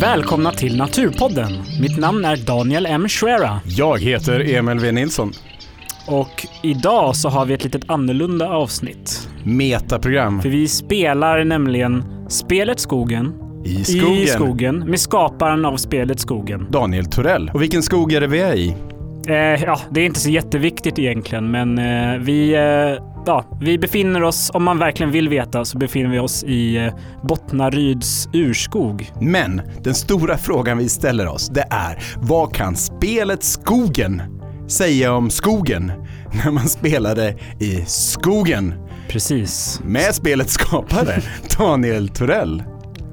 Välkomna till Naturpodden. Mitt namn är Daniel M. Schwera Jag heter Emil V. Nilsson. och idag så har vi ett litet annorlunda avsnitt. Metaprogram För vi spelar nämligen spelet Skogen i skogen. i skogen med skaparen av spelet Skogen. Daniel Torell. Och vilken skog är det vi är i? Eh, ja, det är inte så jätteviktigt egentligen, men eh, vi, eh, ja, vi befinner oss, om man verkligen vill veta, så befinner vi oss i eh, Bottnaryds urskog. Men den stora frågan vi ställer oss, det är vad kan spelet Skogen säga om skogen när man spelar det i skogen Precis. med spelets skapare Daniel Torell.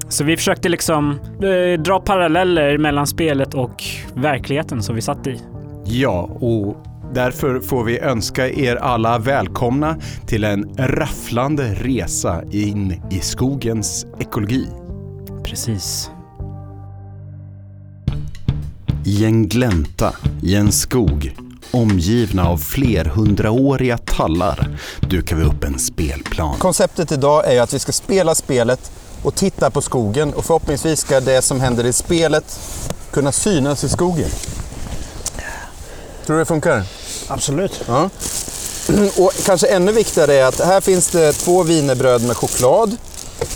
Så vi försökte liksom eh, dra paralleller mellan spelet och verkligheten som vi satt i. Ja, och därför får vi önska er alla välkomna till en rafflande resa in i skogens ekologi. Precis. I en glänta, i en skog, omgivna av flerhundraåriga tallar, dukar vi upp en spelplan. Konceptet idag är att vi ska spela spelet och titta på skogen och förhoppningsvis ska det som händer i spelet kunna synas i skogen. Tror du det funkar? Absolut. Ja. Och kanske ännu viktigare är att här finns det två wienerbröd med choklad.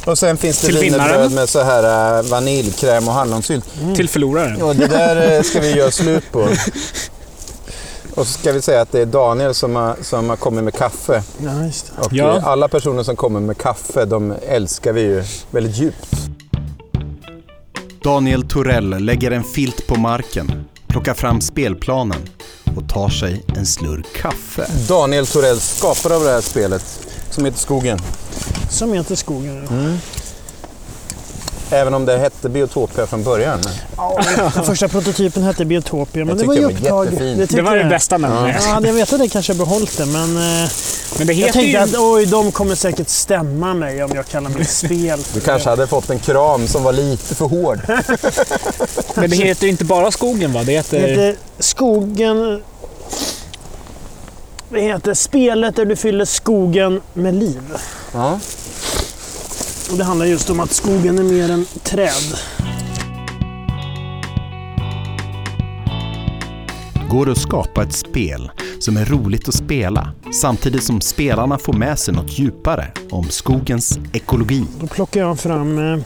Och sen finns det vinnaren. med så här äh, vaniljkräm och hallonsylt. Till förloraren. Och det där eh, ska vi göra slut på. Och så ska vi säga att det är Daniel som har, som har kommit med kaffe. Ja, just det. Och Ja. eh, alla personer som kommer med kaffe, de älskar vi ju väldigt djupt. Daniel Torell lägger en filt på marken, plockar fram spelplanen och tar sig en slurk kaffe. Daniel Torell, skapare av det här spelet, som heter Skogen. Som heter skogen. Mm. Även om det hette Biotopia från början. Ja, den första prototypen hette Biotopia, men Jag det var ju tyckte den var upptag. jättefin. tyckte Det var det bästa namnet. Ja, hade jag vetat det kanske jag behållit det, men eh, Men det jag heter tänkte ju... att oj, de kommer säkert stämma mig om jag kallar mitt spel Du kanske hade fått en kram som var lite för hård. Men det heter ju inte bara Skogen va? Det Det heter... heter Skogen... Det heter Spelet där du fyller skogen med liv. Ja. Och det handlar just om att skogen är mer än träd. Går det att skapa ett spel som är roligt att spela samtidigt som spelarna får med sig något djupare om skogens ekologi? Då plockar jag fram eh,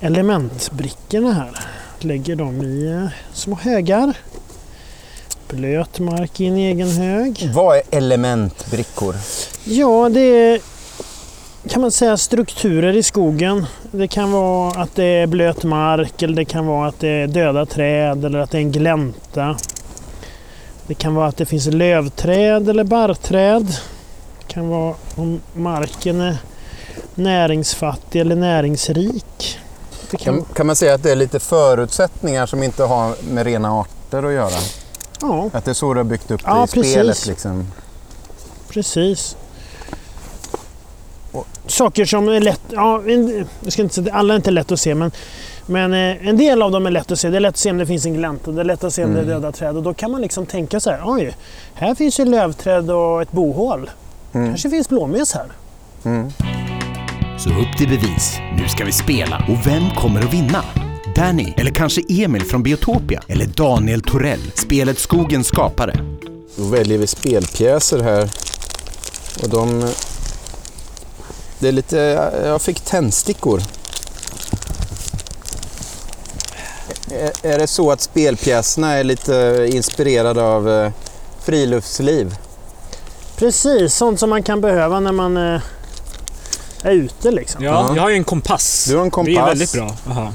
elementbrickorna här. Lägger dem i eh, små högar. Blöt mark i en egen hög. Vad är elementbrickor? Ja, det är kan man säga strukturer i skogen. Det kan vara att det är blöt mark eller det kan vara att det är döda träd eller att det är en glänta. Det kan vara att det finns lövträd eller barrträd. Det kan vara om marken är näringsfattig eller näringsrik. Kan, Kan, kan man säga att det är lite förutsättningar som inte har med rena arter att göra? ja, Att det är så du har byggt upp det Ja, i spelet? precis. Liksom. Precis. Saker som är lätt... Ja, en, jag ska inte säga alla är inte lätt att se, men, men eh, en del av dem är lätt att se. Det är lätt att se om det finns en glänta, det är lätt att se om det är döda träd. Och då kan man liksom tänka så här, oj, här finns ju lövträd och ett bohål. kanske finns blåmes här. Så upp till bevis. Nu ska vi spela. Och vem kommer att vinna? Danny, eller kanske Emil från Biotopia? Eller Daniel Torell, spelet Skogens skapare? Då väljer vi spelpjäser här. Och de... Det är lite... Jag fick tändstickor. Är- det så att spelpjäserna är lite inspirerade av eh, friluftsliv? Precis, sånt som man kan behöva när man eh, är ute liksom. Ja, Ja. jag har ju en kompass. Du har en Det är kompass. väldigt bra. Aha.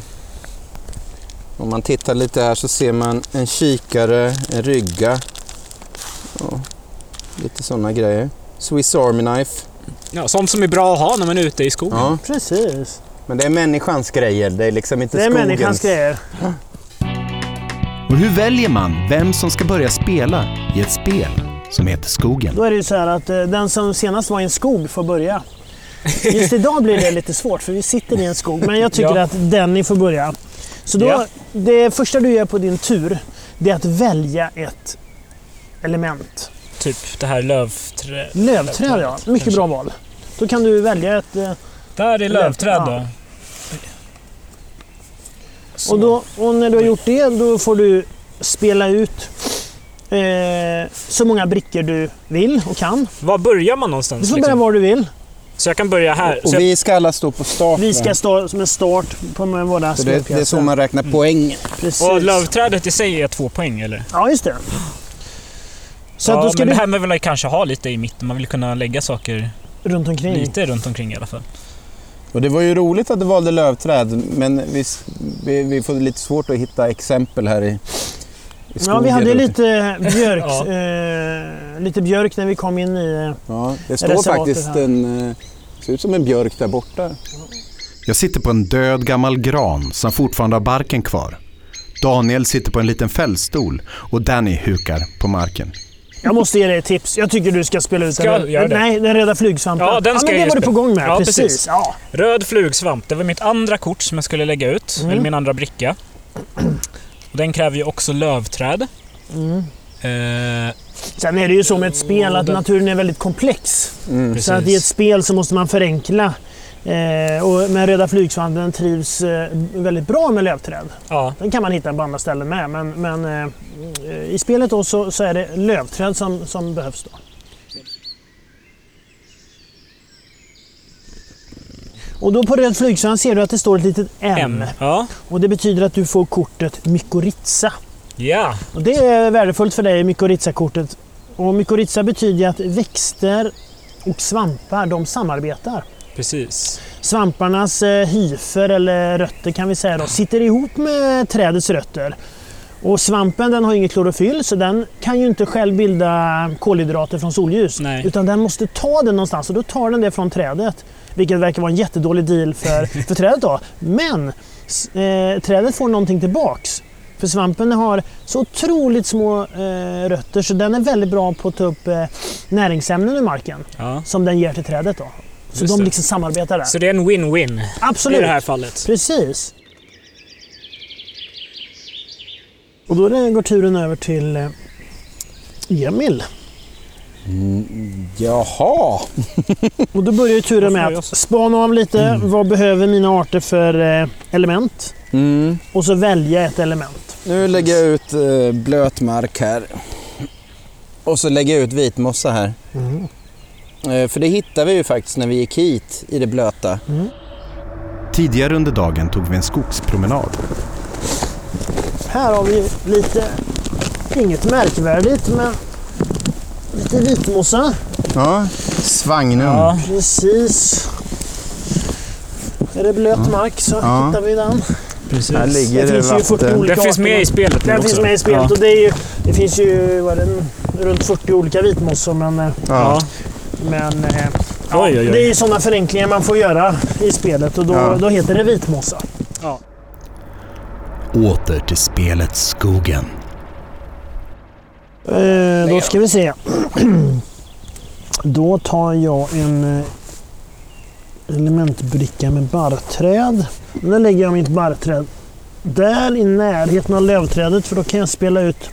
Om man tittar lite här så ser man en kikare, en rygga. Ja, lite sådana grejer. Swiss Army Knife. Ja, sånt som är bra att ha när man är ute i skogen. Ja, Precis. men det är människans grejer. Det är liksom inte Det är skogens. människans grejer. Och hur väljer man vem som ska börja spela i ett spel som heter Skogen? Då är det ju så här att eh, den som senast var i en skog får börja. Just idag blir det lite svårt för vi sitter i en skog. Men jag tycker Ja. att Denny får börja. Så då, Ja. det första du gör på din tur, det är att välja ett element. Typ det här lövträ... Lövträd ja, mycket kanske. bra val. Då kan du välja ett... eh, Där är lövträd då. Och, då, och när du har gjort det, då får du spela ut eh, så många brickor du vill och kan. Var börjar man någonstans? Du får liksom? börja var du vill. Så jag kan börja här. Och jag, vi ska alla stå på start. Vi ska stå som en start på våra Så det, det är så man räknar poäng. Precis. och lövträdet i sig är två poäng eller? Ja, just det. Så ja, att då ska men du det här med väl kanske ha lite i mitten. Man vill kunna lägga saker runt omkring. lite runt omkring i alla fall. Och det var ju roligt att du valde lövträd, men vi, vi, vi får lite svårt att hitta exempel här i, i skogen. Ja, vi hade lite björk, Ja. eh, lite björk när vi kom in i... Ja, det står faktiskt här. en... eh, ser ut som en björk där borta. Jag sitter på en död gammal gran som fortfarande har barken kvar. Daniel sitter på en liten fällstol och Danny hukar på marken. Jag måste ge dig ett tips. Jag tycker du ska spela ut Ska den. Nej, den röda flygsvampen. Ja, den ska men jag det var du på gång med. Ja, precis. precis. Ja. Röd flugsvamp, det var mitt andra kort som jag skulle lägga ut. Mm. Eller min andra bricka. Och den kräver ju också lövträd. Mm. Eh, Sen är det ju så med ett spel att naturen är väldigt komplex. Mm. Så att i ett spel så måste man förenkla. Eh, och med röda flygsvampen trivs eh, väldigt bra med lövträd. ja, Den kan man hitta på andra ställen med. Men, men eh, i spelet då så, så är det lövträd som, som behövs. Då. Och då på röd flygsvamp ser du att det står ett litet M. M. Ja. Och det betyder att du får kortet mykorrhiza. ja, Och det är värdefullt för dig, mykorrhiza-kortet. Och mykorrhiza betyder att växter och svampar, de samarbetar. Precis. Svamparnas eh, hyfer, eller rötter kan vi säga då, sitter ihop med trädets rötter. Och svampen den har inget klorofyll så den kan ju inte själv bilda kolhydrater från solljus. Nej. Utan den måste ta det någonstans och då tar den det från trädet. Vilket verkar vara en jättedålig deal för, för trädet då. Men eh, trädet får någonting tillbaks. För svampen har så otroligt små eh, rötter så den är väldigt bra på att ta upp eh, näringsämnen ur marken. Ja. Som den ger till trädet då. Så Just de det. liksom samarbetar där. Så det är en win-win i det här fallet. Precis. Och då går turen över till eh, Emil. Jaha! Och då börjar ju turen med att spana av lite. Vad behöver mina arter för eh, element? Mm. Och så välja ett element. Nu lägger jag ut eh, blöt mark här. Och så lägger jag ut vitmossa här. Mm. Eh, för det hittade vi ju faktiskt när vi gick hit i det blöta. Tidigare under dagen tog vi en skogspromenad. Här har vi lite, inget märkvärdigt, men lite vitmossa. Ja, Svagnum. Ja, Precis. Är det blöt mark så Ja. hittar vi den. precis. Här ligger Det det, finns ju 40 vatten. olika Det finns med i spelet nu också. finns med i spelet Ja. och det, är ju, det finns ju vad är det, runt 40 olika vitmossor men, eh, Ja. Men eh, ja, Oj, oj, oj. det är ju sådana förenklingar man får göra i spelet och då, Ja. då heter det vitmossa. Åter till spelet Skogen. Eh, då ska vi se. då tar jag en eh, elementbricka med barrträd. Då lägger jag mitt barrträd där i närheten av lövträdet för då kan jag spela ut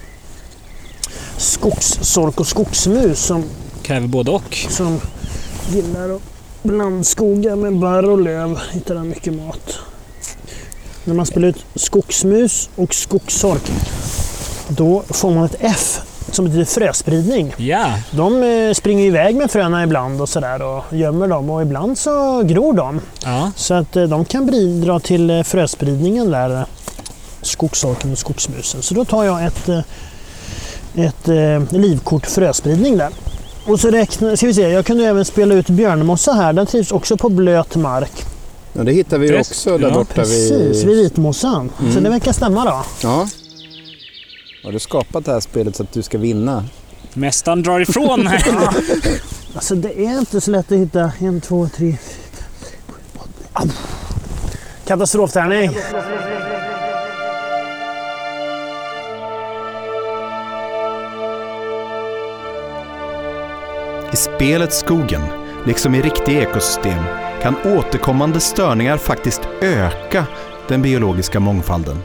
skogssork och skogsmus som, Kräver både och. som gillar att blandskoga med barr och löv. Hittar där mycket mat. När man spelar ut skogsmus och skogssork då får man ett F som betyder fröspridning. Ja, De eh, springer iväg med fröna ibland och sådär och gömmer dem och ibland så gror de. ja. Så att eh, de kan bidra till eh, fröspridningen där, skogsorken och skogsmusen. Så då tar jag ett, ett livkort fröspridning där. Och så räknar, ska vi se, jag kunde även spela ut björnmossa här. Den trivs också på blöt mark. Ja, det hittar vi ju också där ja, borta Precis, vid vitmossan. Så Mm. det verkar stämma då. Ja. Har du skapat det här spelet så att du ska vinna? Mästaren drar ifrån här. Alltså det är inte så lätt att hitta en, två, tre, fyra, fem, sju, åtta. Katastroftärning. I spelet Skogen, liksom i riktiga ekosystem, kan återkommande störningar faktiskt öka den biologiska mångfalden.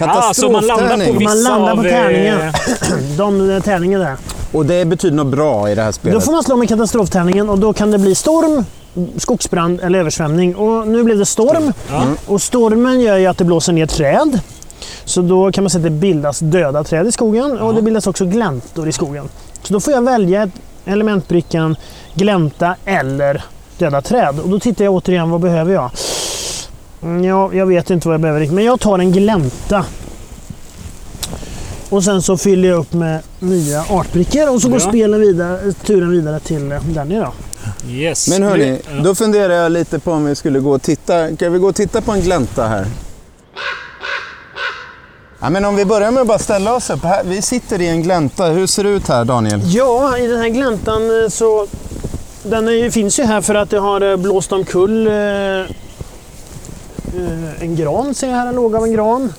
Ah, så man landar på Katastroftärning. vissa Man landar på av, tärningen. eh, De eh, tärningen där. Och det betyder något bra i det här Då spelet? får man slå med katastroftärningen och då kan det bli storm, skogsbrand eller översvämning. Och nu blev det storm. Ja. Och stormen gör ju att det blåser ner träd. Så då kan man säga att det bildas döda träd i skogen och det bildas också gläntor i skogen. Så då får jag välja elementbrickan glänta eller döda träd. Och då tittar jag återigen, vad behöver jag? Mm, Ja, jag vet inte vad jag behöver riktigt, men jag tar en glänta. Och sen så fyller jag upp med nya artbrickor och så går spelen vidare, turen vidare till Danny då. Yes. Men hörni, då funderar jag lite på om vi skulle gå och titta. Kan vi gå och titta på en glänta här? Ja, men om vi börjar med att bara ställa oss upp. Här, vi sitter i en glänta. Hur ser det ut här Daniel? Ja, i den här gläntan eh, så... Den är, finns ju här för att det har eh, blåst omkull eh, eh, en gran, ser jag här, en låg av en gran.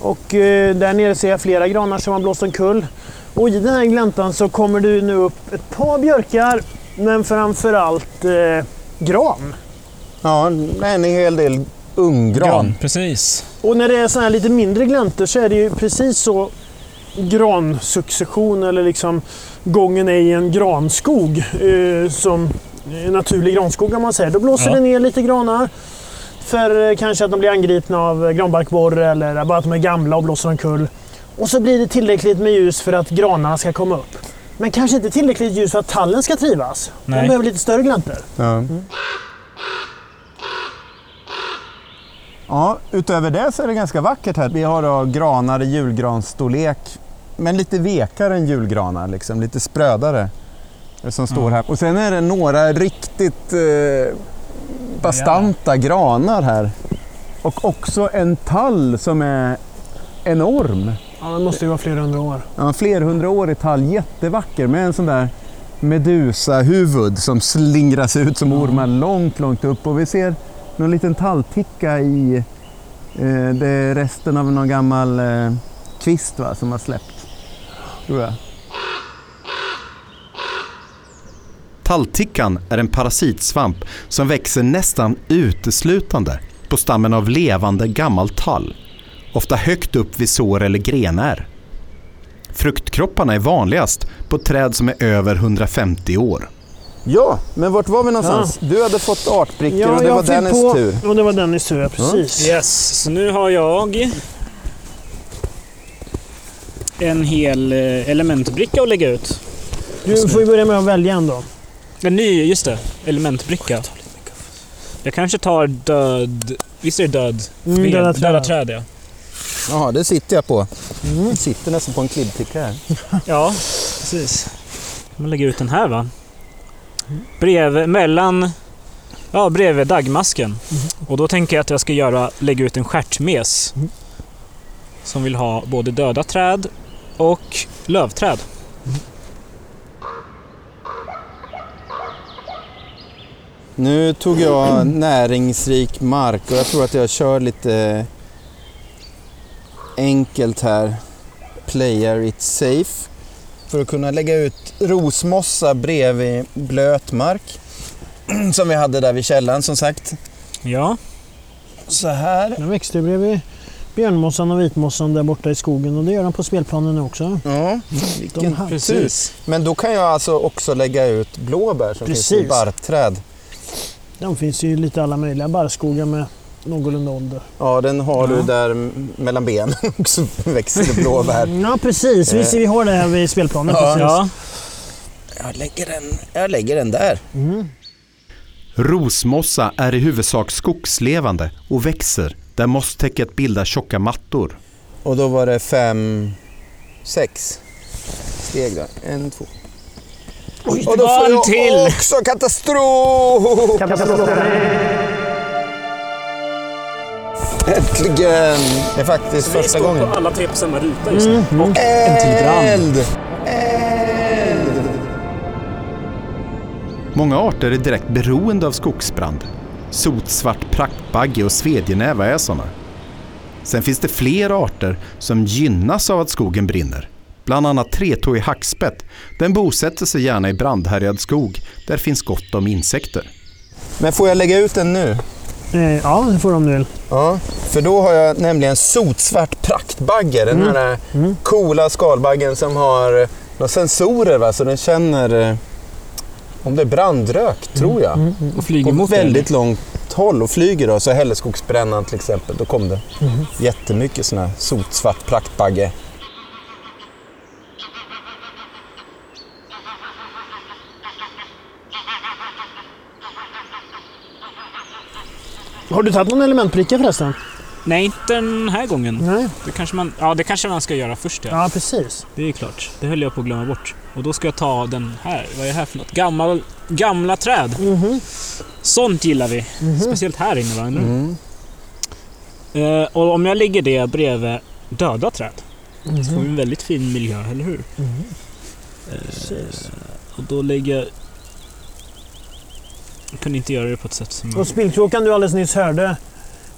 Och eh, där nere ser jag flera granar som har blåst omkull. Och i den här gläntan så kommer det nu upp ett par björkar, men framförallt eh, gran. Ja, en hel del unggran. Gran, precis. Och när det är såna här lite mindre gläntor så är det ju precis så gransuccession eller liksom gången är i en granskog eh, som en naturlig granskog om man säger. Då blåser Ja. det ner lite granar för eh, kanske att de blir angripna av eh, granbarkborre eller bara att de är gamla och blåser omkull. Och så blir det tillräckligt med ljus för att granarna ska komma upp. Men kanske inte tillräckligt ljus för att tallen ska trivas. De Nej. behöver lite större gläntor. Ja. Ja, utöver det så är det ganska vackert här. Vi har då granar i julgransstorlek, men lite vekare än julgranar, liksom. lite sprödare. Som står här. Och sen är det några riktigt eh, bastanta granar här. Och också en tall som är enorm. Ja, det måste ju vara flera hundra år. Ja, flerhundraårig tall, jättevacker med en sån där Medusa-huvud som slingras ut som ormar långt, långt upp. Och vi ser någon liten tallticka i eh, det är resten av någon gammal eh, kvist va, som har släppt. Tror jag. Talltickan är en parasitsvamp som växer nästan uteslutande på stammen av levande gammal tall, ofta högt upp vid sår eller grenar. Fruktkropparna är vanligast på träd som är över 150 år. Ja, men vart var vi någonstans? Du hade fått artbrickor Ja, och det jag var fick Dennis på, tur. Och det var Dennis tur, ja, precis. Yes, så nu har jag en hel eh, elementbricka att lägga ut. Du får ju börja med att välja en då. En ny, just det, elementbricka. Jag kanske tar död... Visst är det död? Mm, ved? döda träd. Döda träd ja. Ja, det sitter jag på. Jag sitter nästan på en klibbticka här. Ja, precis. Man lägger ut den här va? Bredvid, mellan... Ja, bredvid dagmasken. Och då tänker jag att jag ska göra, lägga ut en stjärtmes. Som vill ha både döda träd och lövträd. Nu tog jag näringsrik mark och jag tror att jag kör lite enkelt här. Player it safe. För att kunna lägga ut rosmossa bredvid blöt mark. Som vi hade där vid källan som sagt. Ja, Så här. Den växte bredvid björnmossan och vitmossan där borta i skogen och det gör de på spelplanen nu också. Ja, vilken precis. Men då kan jag alltså också lägga ut blåbär som finns i Precis. barrträd. De finns ju lite alla möjliga barrskogar med någorlunda ålder. Ja, den har du Ja. där m- mellan benen också växer det blåbär. Ja precis, vi, Eh. vi har det här vid spelplanen. Ja. precis. Ja, Jag lägger den, jag lägger den där. Mm. Rosmossa är i huvudsak skogslevande och växer där mosstäcket bildar tjocka mattor. Och då var det fem, sex steg där. En, två. Oj, Och då får jag till. också katastrof! Katastrof. Äntligen! Det är faktiskt vi första står gången. på alla tre på samma ruta just nu. Mm. Och en till brand. Eld! Eld! Många arter är direkt beroende av skogsbrand. Sotsvart praktbagge och svedjenäva är sådana. Sen finns det fler arter som gynnas av att skogen brinner. Bland annat tretåig hackspett. Den bosätter sig gärna i brandhärjad skog. Där finns gott om insekter. Men får jag lägga ut den nu? Eh, ja, det får de nu. Ja, för då har jag nämligen sotsvart praktbagge. Den här Mm. coola skalbaggen som har några sensorer va? så den känner eh, Om det är brandrök, tror jag. Mm, Och flyger På mot väldigt långt håll och flyger då. Så Hälleskogsbrännan till exempel. Då kom det jättemycket sån här sotsvart praktbagge. Har du tagit någon elementbricka förresten? Nej, inte den här gången. Nej. Det kanske man, ja, det kanske man ska göra först. Ja. Ja, precis. Det är klart. Det höll jag på att glömma bort. Och då ska jag ta den här. Vad är det här för något? Gammal, gamla träd. Mhm. Sånt gillar vi. Mhm. Speciellt här inne va? Mm. Eh, och om jag lägger det bredvid döda träd så får vi Mhm. en väldigt fin miljö, eller hur? Precis. och då lägger jag... Jag kunde inte göra det på ett sätt som... Och spillkråkan du alldeles nyss hörde.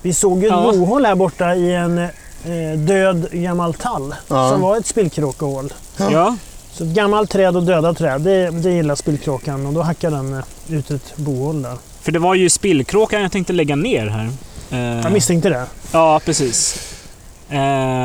Vi såg ju ett Ja. bohål här borta i en eh, död gammal tall. Ja. Som var ett spillkråkehål. Ja, Så ett gammalt träd och döda träd, det, det gillar spillkråkan. Och då hackar den eh, ut ett bohål där. för det var ju spillkråkan jag tänkte lägga ner här. Eh, Jag misstänkte det. Ja, precis. Eh,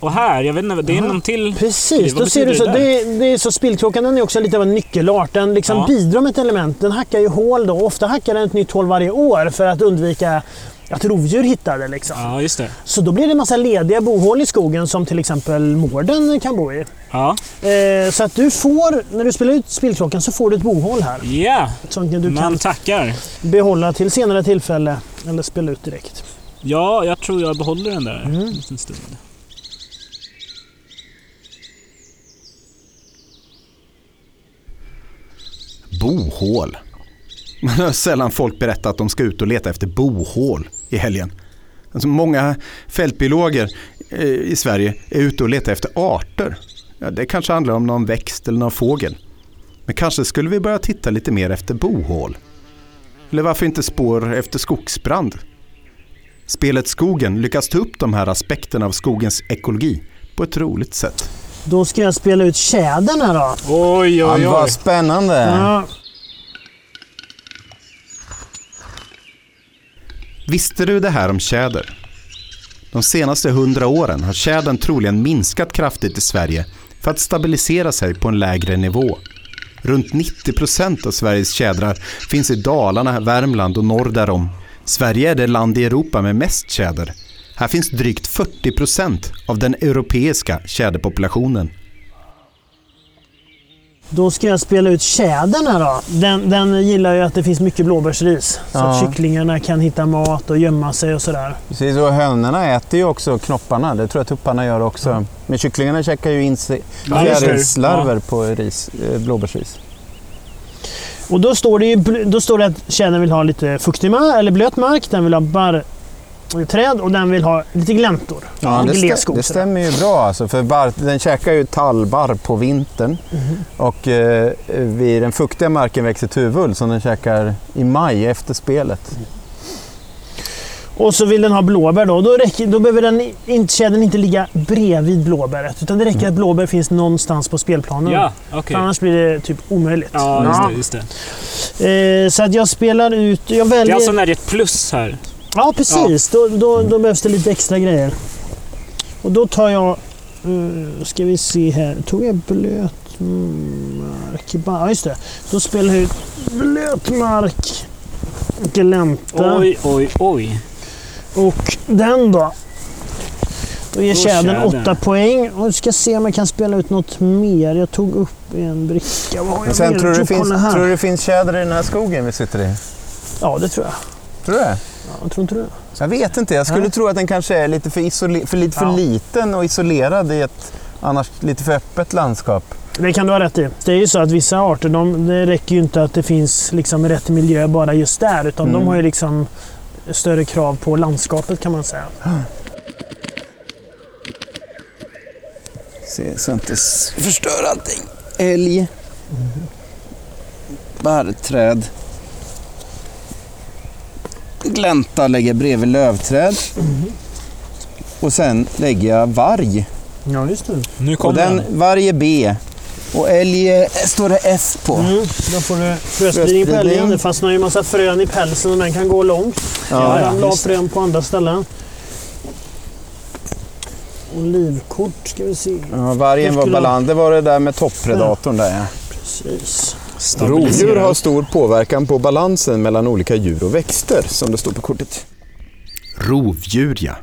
och här, jag vet inte, det är Aha. någon till... Precis, då ser du så. det Det, det är så spillkråkan den är också lite av en nyckelart. Den liksom Ja. bidrar med ett element. Den hackar ju hål då. Ofta hackar den ett nytt hål varje år för att undvika att rovdjur hittar det. Liksom. Ja, just det. Så då blir det en massa lediga bohål i skogen som till exempel mården kan bo i. Ja, Eh, så att du får, när du spelar ut spillkråkan så får du ett bohål här. ja. Som du man kan tackar. behålla till senare tillfälle eller spela ut direkt. Ja, jag tror jag behåller den där Mm. en stund. Bohål. Man hör sällan folk berätta att de ska ut och leta efter bohål i helgen. Alltså många fältbiologer eh, i Sverige är ute och letar efter arter. Ja, det kanske handlar om någon växt eller någon fågel. Men kanske skulle vi börja titta lite mer efter bohål. Eller varför inte spår efter skogsbrand? Spelet Skogen lyckas ta upp de här aspekterna av skogens ekologi på ett roligt sätt. Då ska jag spela ut tjädern här då. Oj, Ja, oj, vad oj. spännande. Ja, Visste du det här om tjäder? De senaste hundra åren har tjädern troligen minskat kraftigt i Sverige för att stabilisera sig på en lägre nivå. Runt 90% av Sveriges tjädrar finns i Dalarna, Värmland och norr därom. Sverige är det land i Europa med mest tjäder. Här finns drygt 40% av den europeiska tjäderpopulationen. Då ska jag spela ut tjädern här då. Den, den gillar ju att det finns mycket blåbärsris. Så Ja. att kycklingarna kan hitta mat och gömma sig och sådär. Precis, och hönorna äter ju också knopparna. Det tror jag tupparna gör också. Men kycklingarna käkar ju in sig Ja, fjärilslarver på ris, eh, blåbärsris. Och då står det, ju, då står det att tjädern vill ha lite fuktig mark, eller blöt mark. Den vill ha barrträd och den vill ha lite gläntor. Ja, det, stä- det stämmer ju bra alltså, för barr, den käkar ju tallbarr på vintern och eh, vid den fuktiga marken växer tuvull som den käkar i maj efter spelet. Och så vill den ha blåbär då. Då, räcker, då behöver den inte, tjädern inte ligga bredvid blåbäret. Utan det räcker att blåbär finns någonstans på spelplanen. Ja. För annars blir det typ omöjligt. Ja, just det. Just det. Eh, så att jag spelar ut... Jag Det väljer... är alltså när det är ett plus här. Ja, precis. Då, då, då behövs det lite extra grejer. Och då tar jag... Uh, ska vi se här. Tog jag blöt mark? Ja, just det. Då spelar jag ut blöt mark. Glänta. Oj, oj, oj. Och den då? Då ger tjädern tjädern. 8 poäng. Och ska se om jag kan spela ut något mer. Jag tog upp en bricka. Vad har jag sen mer? tror du, det finns, tror du det finns tjäder i den här skogen vi sitter i? Ja, det tror jag. Tror du det? Ja, tror inte det. Jag vet inte. Jag skulle Nej. tro att den kanske är lite för, för, lite för Ja. liten och isolerad i ett annars lite för öppet landskap. Det kan du ha rätt i. Det är ju så att vissa arter, de, det räcker ju inte att det finns liksom rätt miljö bara just där. Utan Mm. de har ju liksom större krav på landskapet kan man säga. Se, så inte förstör allting. Älg. Barrträd. Glänta lägger bredvid lövträd. Och sen lägger jag varg. Ja, just det. Nu Och kommer den, den. varg är B. Och älg står det F på. Mm, då får du fröspridning på älgen. Det fastnar ju en massa frön i pälsen och den kan gå långt. Ja, Ja, ramla av just det. frön på andra ställen. Olivkort ska vi se. Ja, vargen Jag var balans. Det var det där med toppredatorn där ja. Precis. Rovdjur har stor påverkan på balansen mellan olika djur och växter, som det står på kortet. Rovdjur ja.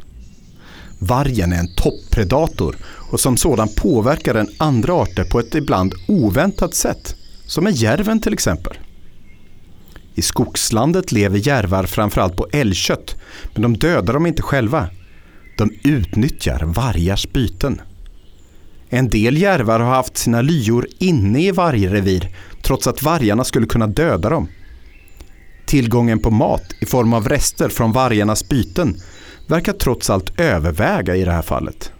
Vargen är en toppredator och som sådan påverkar den andra arter på ett ibland oväntat sätt. Som med järven till exempel. I skogslandet lever järvar framförallt på älgkött men de dödar dem inte själva. De utnyttjar vargars byten. En del järvar har haft sina lyor inne i vargrevir trots att vargarna skulle kunna döda dem. Tillgången på mat i form av rester från vargarnas byten verkar trots allt överväga i det här fallet.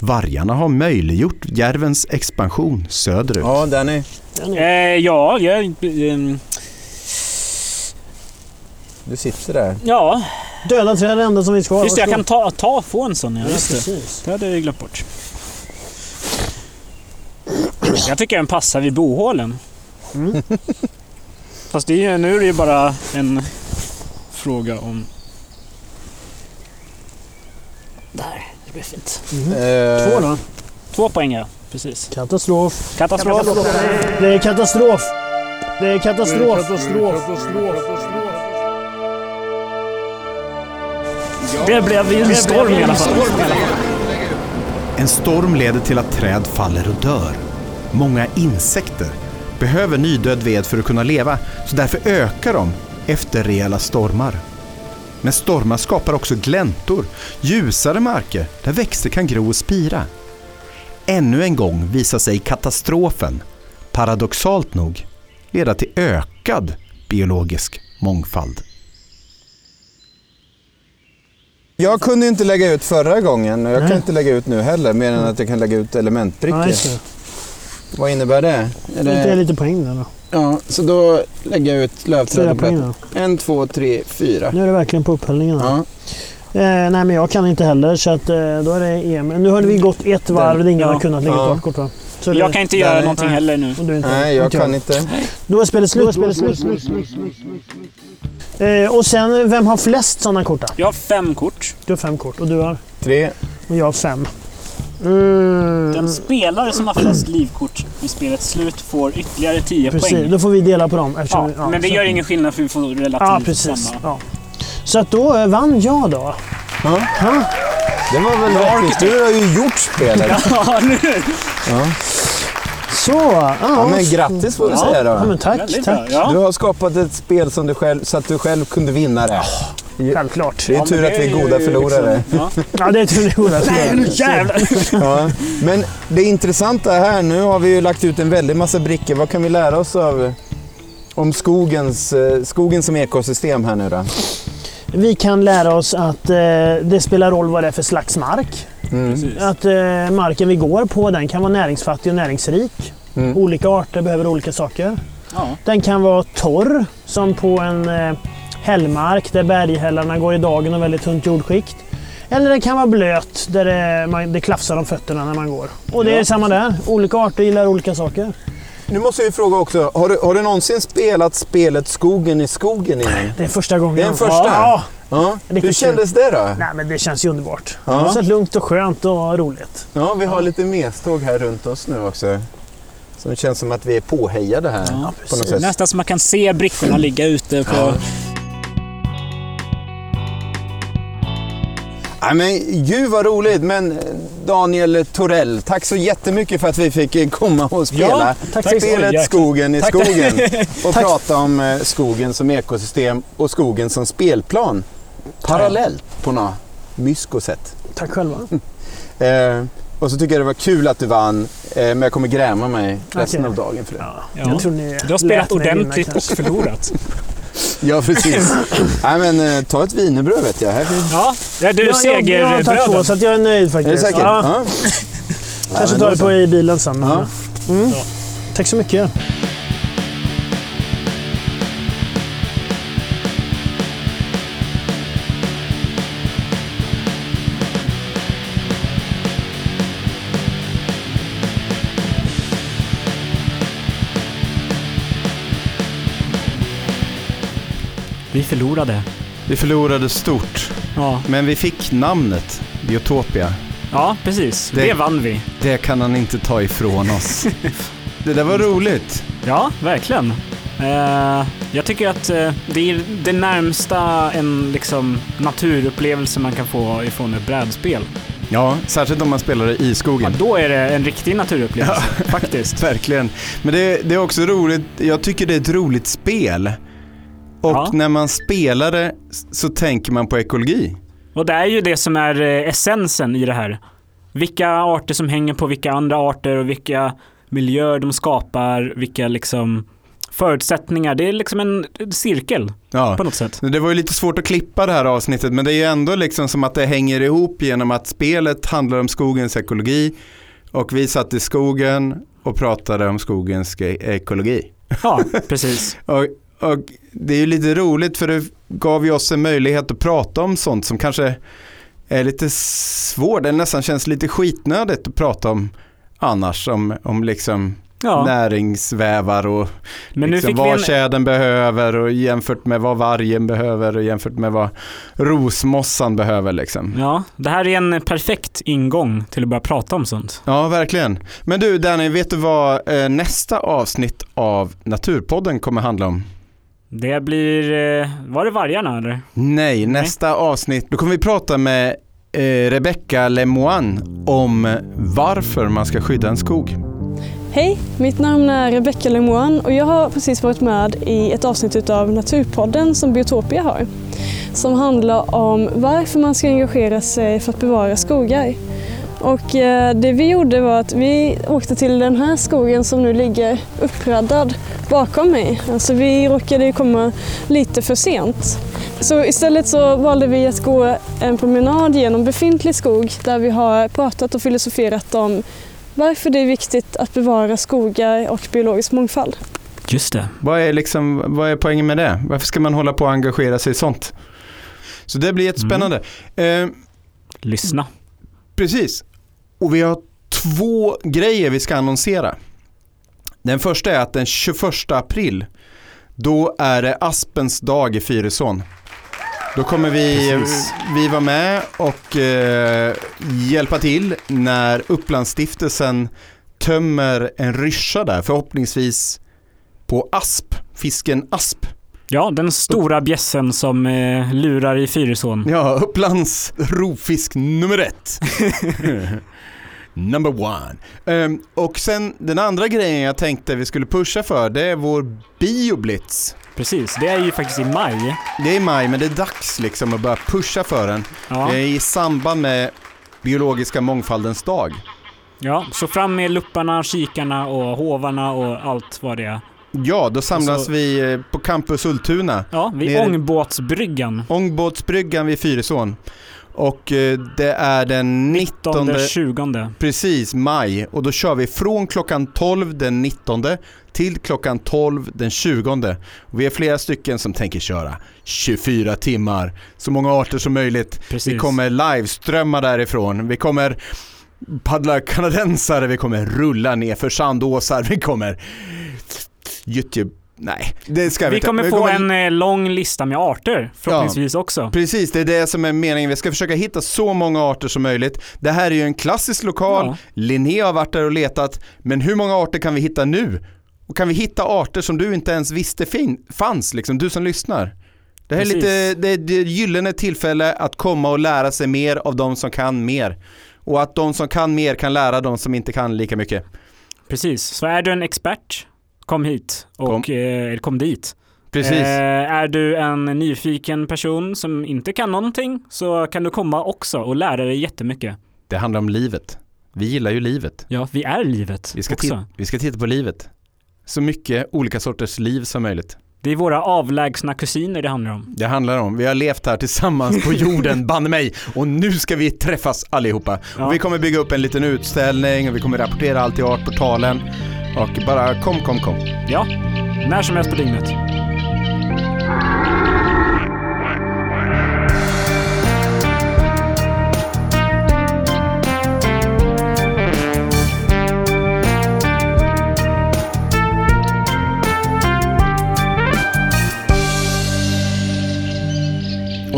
Vargarna har möjliggjort järvens expansion söderut. Ja, Danny. Eh, ja, jag... ehm, Du sitter där. ja, Döda träd är det enda som finns kvar. just det. Jag kan ta, ta få en sån. Ja, just det. precis. det hade jag glömt bort. Jag tycker den passar vid bohålen. Mm. Fast det är, nu är det ju bara en fråga om... Där, det blir fint. Eh, Två då. Två poäng ja, precis. Katastrof. Katastrof. Det är katastrof. Det är katastrof. Det blev ju en storm i alla fall. En storm leder till att träd faller och dör. Många insekter behöver nydöd ved för att kunna leva, så därför ökar de efter rejäla stormar. Men stormar skapar också gläntor, ljusare marker där växter kan gro och spira. Ännu en gång visar sig katastrofen, paradoxalt nog, leda till ökad biologisk mångfald. Jag kunde inte lägga ut förra gången och jag Nej. kan inte lägga ut nu heller, mer än att jag kan lägga ut elementbrickor. Ja, det. Vad innebär det? Är Det är lite poäng där då. Ja, så då lägger jag ut lövträd. En, två, tre, fyra. Nu är det verkligen på upphällningen. Ja. Eh, nej, men jag kan inte heller så att, eh, då är det Emil. Nu har vi gått ett varv där ingen Ja. har kunnat lägga Ja. kort va? Så det, Jag kan inte göra Nej. någonting heller nu. inte, Nej, jag inte kan inte. Då är spelet slut. Då är spelet slut. Eh, och sen, vem har flest sådana kort då? Jag har fem kort. Du har fem kort och du har? Tre. Och jag har fem. Mm. Den spelare som har flest livkort vid spelets slut får ytterligare 10 Precis, poäng. då får vi dela på dem. eftersom Ja, vi- ja, men det så- gör ingen skillnad för vi får relativt Ja, precis. samma. Ja. Så att då eh, vann jag då. Ja. Ja. Det var väl rättvist. Du har ju gjort spelet. Ja, nu! Ja. Så, ja. Ja, men grattis får vi Ja. säga Ja, då. men tack. Väldigt bra. tack. Ja. Du har skapat ett spel som du själv, så att du själv kunde vinna det. Självklart. Det är Ja, tur men att vi är ju goda förlorare. Liksom, ja. Ja, det är tur det goda. Nej, nu jävlar! Ja. Men det intressanta här, nu har vi ju lagt ut en väldig massa brickor. Vad kan vi lära oss av om skogens, eh, skogen som ekosystem här nu då? Vi kan lära oss att eh, det spelar roll vad det är för slags mark. Mm. Att eh, marken vi går på den kan vara näringsfattig och näringsrik. Mm. Olika arter behöver olika saker. Ja. Den kan vara torr, som på en eh, hällmark där berghällarna går i dagen och väldigt tunt jordskikt. Eller det kan vara blöt där det, man, det klafsar om fötterna när man går. Och det är Ja. samma där. Olika arter gillar olika saker. Nu måste ju fråga också, har du, har du någonsin spelat spelet Skogen i skogen innan? Det är första gången. Det är en första? Ja, Ja. Hur kändes det då? nej, men det känns ju underbart. Ja. Så lugnt och skönt och roligt. Ja, vi har lite meståg här runt oss nu också. Så det känns som att vi är påhejade här. Ja, på något sätt. Nästan som man kan se brickorna ligga ute på... Ja. Ja, men gud vad roligt, men eh, Daniel Torell, tack så jättemycket för att vi fick eh, komma och spela Ja, tack. spelet. Skogen i Tack. skogen och prata om eh, skogen som ekosystem och skogen som spelplan parallellt på något mysko sätt. Tack själva. Eh, och så tycker jag det var kul att du vann, eh, men jag kommer gräma mig resten Okej. av dagen för det. Ja, Ja. Jag tror ni Du har spelat ordentligt och förlorat. Ja, precis. Nej, men eh, ta ett wienerbröd vet jag. Här finns... Ja, du Ja, jag, jag har tagit två segerbröden. så att jag är nöjd Är det faktiskt. säkert? Ja, Ja. kanske men tar det så. på i bilen sen. Ja. Mm. Ja. Tack så mycket. Förlorade. Vi förlorade stort, Ja, men vi fick namnet Biotopia. ja precis. Det- Det vann vi. Det kan han inte ta ifrån oss. Det där var roligt. Ja, verkligen. Eh, jag tycker att eh, det är det närmsta en liksom, naturupplevelse man kan få ifrån ett brädspel. Ja, särskilt om man spelar det i Ja, skogen. då är det en riktig naturupplevelse, faktiskt. Verkligen. Men det, det är också roligt, jag tycker det är ett roligt spel. Och Ja. när man spelar det så tänker man på ekologi. Och det är ju det som är eh, essensen i det här. Vilka arter som hänger på vilka andra arter och vilka miljöer de skapar, vilka liksom förutsättningar. Det är liksom en cirkel Ja. på något sätt. Det var ju lite svårt att klippa det här avsnittet men det är ju ändå liksom som att det hänger ihop genom att spelet handlar om skogens ekologi och vi satt i skogen och pratade om skogens ge- ekologi. Ja, precis. Och, och det är ju lite roligt för det gav ju oss en möjlighet att prata om sånt som kanske är lite svårt eller nästan känns lite skitnödigt att prata om annars om, om liksom Ja. näringsvävar och Men liksom vad en... tjädern behöver och jämfört med vad vargen behöver och jämfört med vad rosmossan behöver liksom. Ja, det här är en perfekt ingång till att börja prata om sånt. Ja, verkligen. Men du Danny, vet du vad eh, nästa avsnitt av Naturpodden kommer handla om? Det blir... eh, Var det vargarna eller? Nej, nästa avsnitt, då kommer vi prata med eh, Rebecca Lemoine om varför man ska skydda en skog. Hej, mitt namn är Rebecca Lemoine och jag har precis varit med i ett avsnitt av Naturpodden som Biotopia har. Som handlar om varför man ska engagera sig för att bevara skogar. Och eh, det vi gjorde var att vi åkte till den här skogen som nu ligger uppraddad bakom mig. Alltså vi råkade komma lite för sent. Så istället så valde vi att gå en promenad genom befintlig skog där vi har pratat och filosoferat om varför det är viktigt att bevara skogar och biologisk mångfald. Just det. Vad är, liksom, vad är poängen med det? Varför ska man hålla på och engagera sig i sånt? Så det blir jättespännande. Eh, Lyssna. Precis. Och vi har två grejer vi ska annonsera. Den första är att den 21 april, då är det Aspens dag i Fyrisån. Då kommer vi, Precis. vi vara med och eh, hjälpa till när Upplandsstiftelsen tömmer en ryscha där, förhoppningsvis på asp, fisken asp. Ja, den stora bjässen som eh, lurar i Fyrisån. Ja, Upplands rovfisk nummer ett. Number one. Ehm, och sen den andra grejen jag tänkte vi skulle pusha för, det är vår bioblitz. Precis, det är ju faktiskt i maj. Det är i maj, men det är dags liksom att börja pusha för den. Ja, Det är i samband med biologiska mångfaldens dag. ja så fram med lupparna, kikarna och hovarna och allt vad det är. Ja, då samlas Alltså- vi eh, på Campus Ultuna. Ja, vid ångbåtsbryggan. Ångbåtsbryggan vid Fyrisån. Och eh, det är den 19 19 20 Precis, maj. Och då kör vi från klockan 12 den 19 till klockan 12 den 20. Och vi är flera stycken som tänker köra 24 timmar, så många arter som möjligt. Precis. Vi kommer liveströmma därifrån. Vi kommer paddla kanadensare, vi kommer rulla ner för sandåsar, vi kommer Youtube, nej det ska vi, Vi kommer Men få en eh, lång lista med arter förhoppningsvis också. Precis, det är det som är meningen. Vi ska försöka hitta så många arter som möjligt. Det här är ju en klassisk lokal, Ja. Linné har varit där och letat, men hur många arter kan vi hitta nu? Och kan vi hitta arter som du inte ens visste fin- fanns, liksom, du som lyssnar? Det här är Precis. lite, det är det gyllene tillfälle att komma och lära sig mer av de som kan mer. Och att de som kan mer kan lära de som inte kan lika mycket. Precis. Så är du en expert, kom hit och Kom. eh, kom dit. Precis. Eh, är du en nyfiken person som inte kan någonting så kan du komma också och lära dig jättemycket. Det handlar om livet. Vi gillar ju livet. Ja, vi är livet Vi ska, också. vi ska titta på livet. Så mycket olika sorters liv som möjligt. Det är våra avlägsna kusiner det handlar om. Det handlar om, vi har levt här tillsammans på jorden, banne mig, och nu ska vi träffas allihopa. Ja. Och vi kommer bygga upp en liten utställning och vi kommer rapportera allt i Artportalen. Och bara kom, kom, kom. Ja, när som helst på dygnet.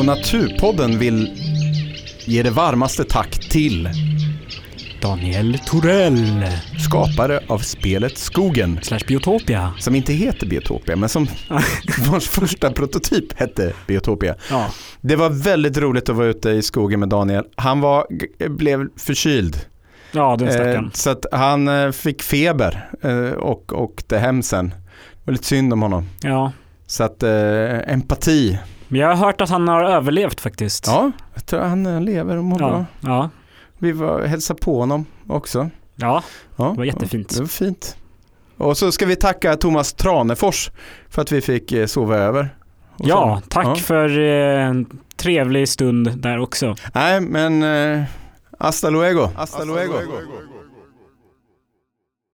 Och Naturpodden vill ge det varmaste tack till Daniel Torell. Skapare av spelet Skogen. Slash Biotopia. Som inte heter Biotopia, men som vars första prototyp hette Biotopia. Ja. Det var väldigt roligt att vara ute i skogen med Daniel. Han var, blev förkyld. Ja, den Eh, stackaren. så att han eh, fick feber eh, och åkte hem sen. Det var lite synd om honom. Ja. Så att eh, empati. Men jag har hört att han har överlevt faktiskt. Ja, jag tror han eh, lever och mår bra. Ja. Ja. Vi var hälsa på honom också. ja. Ja, Det var jättefint. Det var fint. Och så ska vi tacka Thomas Tranefors för att vi fick eh, sova över. Och Ja, så. tack Ja. för eh, en trevlig stund där också. Nej, men eh, hasta luego. Hasta luego.